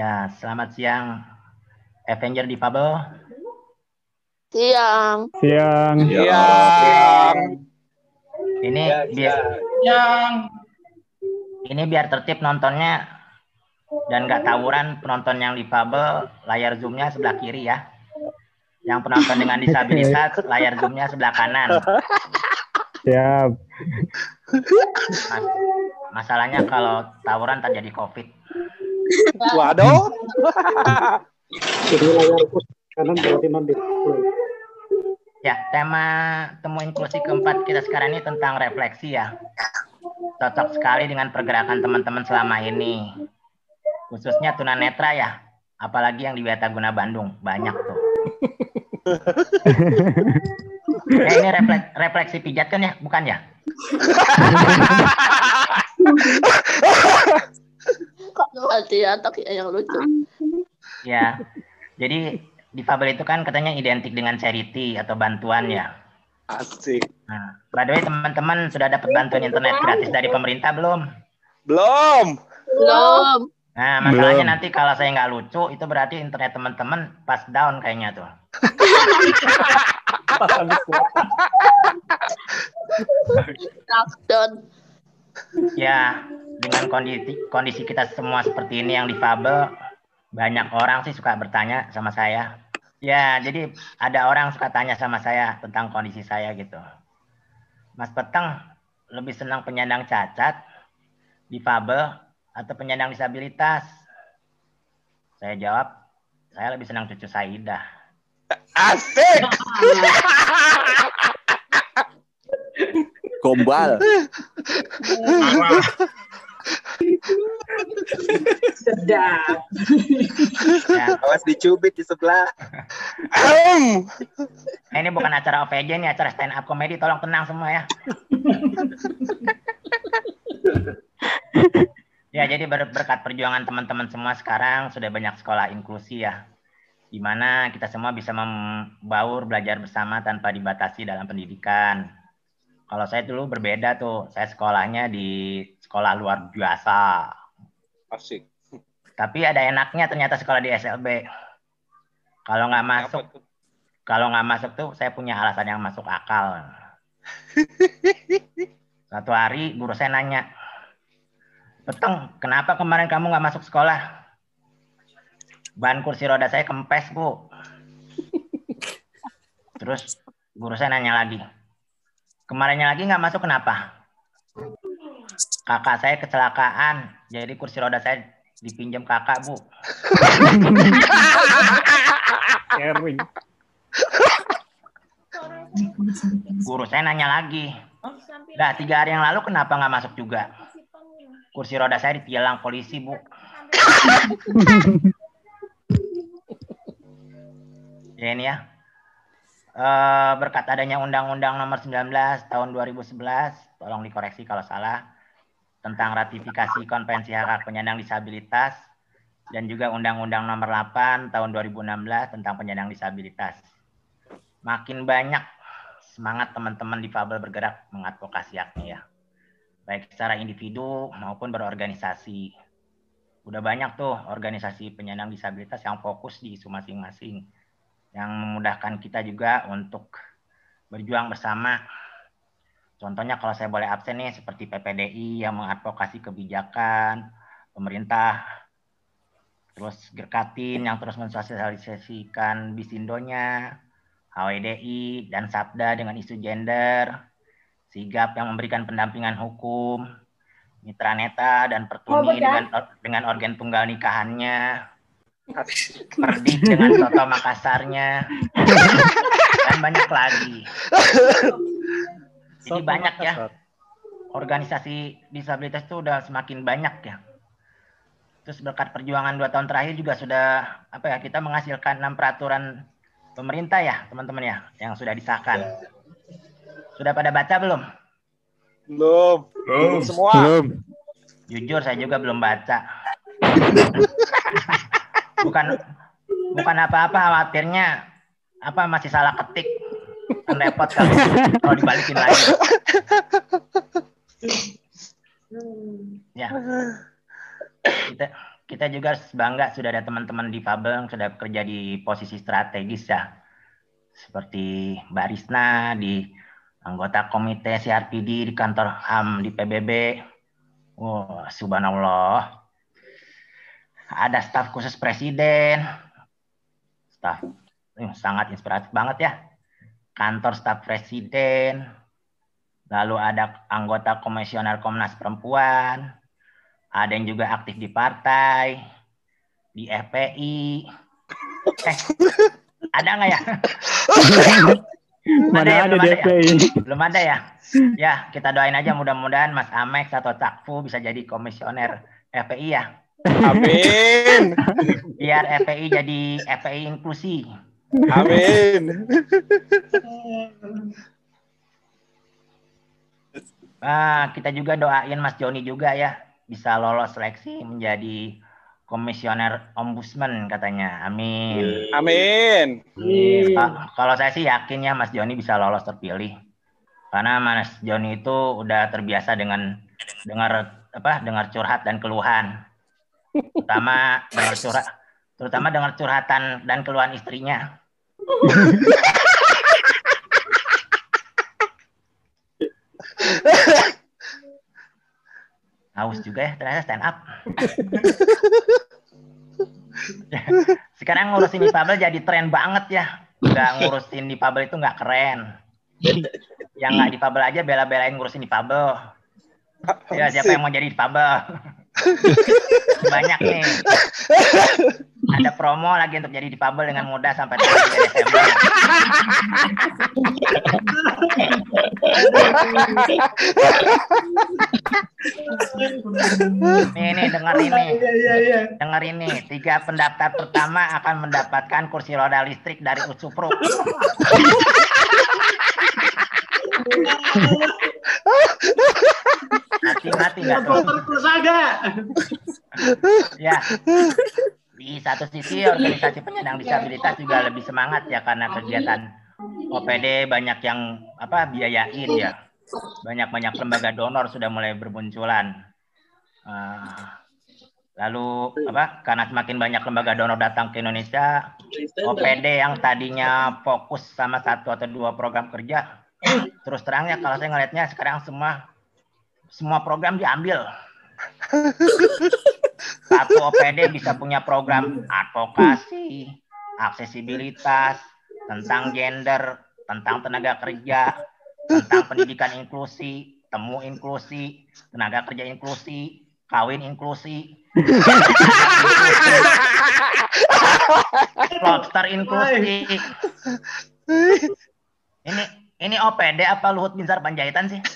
Ya, selamat siang Avenger Difabel. Siang. Siang. Siang. Ini Ya, biar Siang. ini biar tertib nontonnya dan nggak tawuran penonton yang difabel layar zoomnya sebelah kiri ya. Yang penonton dengan disabilitas layar zoomnya sebelah kanan. Siap. Mas- masalahnya kalau tawuran terjadi COVID. Waduh. Jadi layar pos kanan berarti non Ya, tema temu inklusi keempat kita sekarang ini tentang refleksi ya. Cocok sekali dengan pergerakan teman-teman selama ini. Khususnya tunanetra ya. Apalagi yang di Guna Bandung. Banyak tuh. Eh, ini refleks, refleksi pijat kan ya? Bukan ya? Kok hati atok ya yang lucu. Ya. Jadi difabel itu kan katanya identik dengan charity atau bantuan ya. Asik. Nah, by the way teman-teman sudah dapat bantuan internet gratis dari pemerintah belum? Belum. Belum. Nah, masalahnya Belum. nanti kalau saya nggak lucu, itu berarti internet teman-teman pas down kayaknya tuh. Lockdown. Ya, dengan kondisi kondisi kita semua seperti ini yang difabel, banyak orang sih suka bertanya sama saya. Ya, jadi ada orang suka tanya sama saya tentang kondisi saya gitu. Mas Peteng lebih senang penyandang cacat, difabel, atau penyandang disabilitas? Saya jawab, saya lebih senang cucu Saidah. Asik. Gombal. Sedap. Ya, Awas dicubit di sebelah. Ini bukan acara OVJ, ini acara stand up comedy. Tolong tenang semua ya. ya, jadi ber- berkat perjuangan teman-teman semua sekarang sudah banyak sekolah inklusi ya. Di mana kita semua bisa membaur belajar bersama tanpa dibatasi dalam pendidikan. Kalau saya dulu berbeda tuh, saya sekolahnya di sekolah luar biasa. Asik. Tapi ada enaknya ternyata sekolah di SLB. Kalau nggak masuk, kalau nggak masuk tuh saya punya alasan yang masuk akal. Satu hari guru saya nanya, Peteng, kenapa kemarin kamu nggak masuk sekolah? Ban kursi roda saya kempes, Bu. Terus guru saya nanya lagi, kemarinnya lagi nggak masuk kenapa? Kakak saya kecelakaan, jadi kursi roda saya dipinjam kakak, Bu. Sharing. Guru saya nanya lagi, Dah tiga hari yang lalu kenapa nggak masuk juga? Kursi roda saya ditilang polisi, Bu. ya ini ya. Eh, berkat adanya Undang-Undang Nomor 19 Tahun 2011, tolong dikoreksi kalau salah, tentang ratifikasi Konvensi Hak Hak Penyandang Disabilitas dan juga Undang-Undang Nomor 8 Tahun 2016 tentang penyandang disabilitas. Makin banyak semangat teman-teman difabel bergerak mengadvokasi haknya ya. Baik secara individu maupun berorganisasi. Udah banyak tuh organisasi penyandang disabilitas yang fokus di isu masing-masing. Yang memudahkan kita juga untuk berjuang bersama. Contohnya kalau saya boleh absen nih seperti PPDI yang mengadvokasi kebijakan pemerintah. Terus Gerkatin yang terus mensosialisasikan bisindonya. HWDI dan Sabda dengan isu gender, Sigap yang memberikan pendampingan hukum, Mitra Neta dan Pertuni dengan dengan organ tunggal nikahannya, Perdik dengan Soto Makassarnya, dan banyak lagi. Jadi banyak ya organisasi disabilitas itu udah semakin banyak ya. Terus berkat perjuangan dua tahun terakhir juga sudah apa ya kita menghasilkan enam peraturan pemerintah ya teman-teman ya yang sudah disahkan. Sudah pada baca belum? Belum. Belum semua. Belum. Jujur saya juga belum baca. bukan bukan apa-apa khawatirnya apa masih salah ketik kan repot kalau kalau dibalikin lagi. Ya. Kita kita juga bangga sudah ada teman-teman di Fabel yang sudah bekerja di posisi strategis ya. Seperti Mbak Risna di anggota komite CRPD di kantor HAM di PBB. Wah, subhanallah. Ada staf khusus presiden. Staf sangat inspiratif banget ya. Kantor staf presiden. Lalu ada anggota komisioner Komnas Perempuan, ada yang juga aktif di partai, di FPI. Eh, ada nggak ya? Mana ya, ada belum ada ya? Belum ada ya? Ya, kita doain aja mudah-mudahan Mas Amex atau Cakfu bisa jadi komisioner FPI ya. Amin. Biar FPI jadi FPI inklusi. Amin. Ah, kita juga doain Mas Joni juga ya bisa lolos seleksi menjadi komisioner ombudsman katanya. Amin. Amin. Amin. Ka- Kalau saya sih yakin ya Mas Joni bisa lolos terpilih. Karena Mas Joni itu udah terbiasa dengan dengar apa? dengar curhat dan keluhan. Terutama dengar curhat terutama dengar curhatan dan keluhan istrinya. Haus juga ya ternyata stand up. Sekarang ngurusin difabel jadi tren banget ya. Nggak ngurusin difabel itu nggak keren. Yang nggak difabel aja bela-belain ngurusin difabel. Ya siapa yang mau jadi difabel? Banyak nih. Ada promo lagi untuk jadi difabel dengan mudah sampai tanggal 3 Desember. Nih, nih, dengar ini. Iya, iya, iya. Dengar ini, tiga pendaftar pertama akan mendapatkan kursi roda listrik dari Utsupro. Mati-mati nggak tuh? Supporter Kusaga. Ya. Di satu sisi organisasi penyandang disabilitas juga lebih semangat ya karena kegiatan OPD banyak yang apa biayain ya. Banyak-banyak lembaga donor sudah mulai bermunculan. Eh, lalu apa? Karena semakin banyak lembaga donor datang ke Indonesia, OPD yang tadinya fokus sama satu atau dua program kerja, terus terangnya kalau saya ngelihatnya sekarang semua semua program diambil. Satu OPD bisa punya program advokasi, aksesibilitas, tentang gender, tentang tenaga kerja, tentang pendidikan inklusi, temu inklusi, tenaga kerja inklusi, kawin inklusi, lobster inklusi. Ini ini OPD apa Luhut Binsar Panjaitan sih?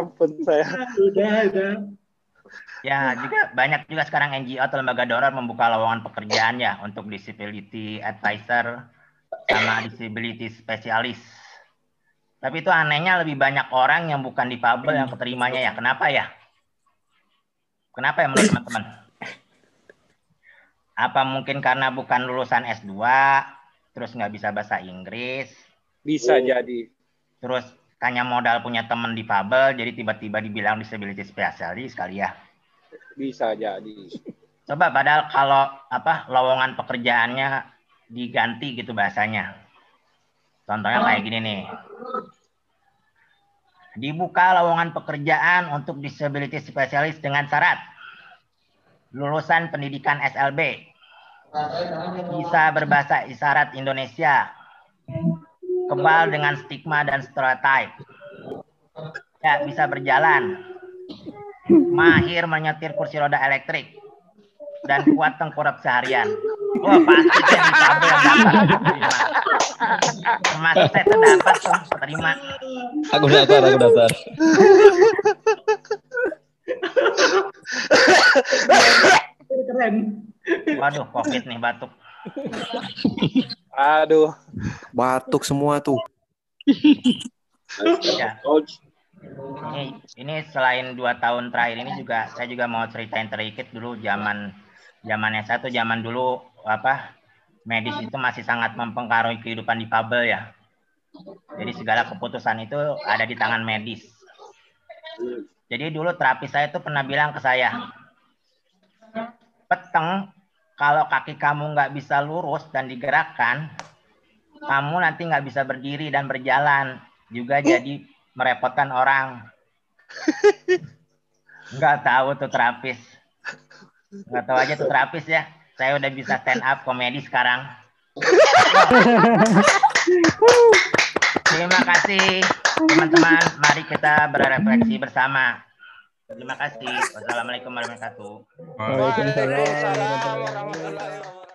Ampun saya. Udah, udah. Ya, juga banyak juga sekarang NGO atau lembaga donor membuka lowongan pekerjaan ya untuk disability advisor sama disability specialist. Tapi itu anehnya lebih banyak orang yang bukan difabel yang keterimanya ya. Kenapa ya? Kenapa ya menurut teman-teman? Apa mungkin karena bukan lulusan S2, terus nggak bisa bahasa Inggris, Bisa jadi. terus tanya modal punya teman difabel, jadi tiba-tiba dibilang disability specialist kali ya. Bisa jadi. Coba padahal kalau apa lowongan pekerjaannya diganti gitu bahasanya. Contohnya kayak gini nih. Dibuka lowongan pekerjaan untuk disability specialist dengan syarat lulusan pendidikan SLB, bisa berbahasa isyarat Indonesia, kebal dengan stigma dan stereotype, ya bisa berjalan, mahir menyetir kursi roda elektrik, dan kuat tengkurap seharian. Wah pasti saya. Termasuk saya tuh dapat tuh terima. Aku daftar, aku daftar. Keren. Waduh, covid nih batuk. Aduh. Batuk semua tuh. Ya. Ini, ini selain dua tahun terakhir ini juga saya juga mau ceritain sedikit dulu zaman zamannya saya tuh zaman dulu apa medis itu masih sangat mempengaruhi kehidupan difabel ya. Jadi segala keputusan itu ada di tangan medis. Jadi dulu terapis saya itu pernah bilang ke saya, peteng kalau kaki kamu nggak bisa lurus dan digerakkan, kamu nanti nggak bisa berdiri dan berjalan, juga jadi merepotkan orang. Nggak tahu tuh terapis. Nggak tahu aja tuh terapis ya. Saya udah bisa stand up komedi sekarang. Terima kasih teman-teman. Mari kita berefleksi bersama. Terima kasih. Wassalamualaikum warahmatullahi wabarakatuh. Waalaikumsalam warahmatullahi wabarakatuh.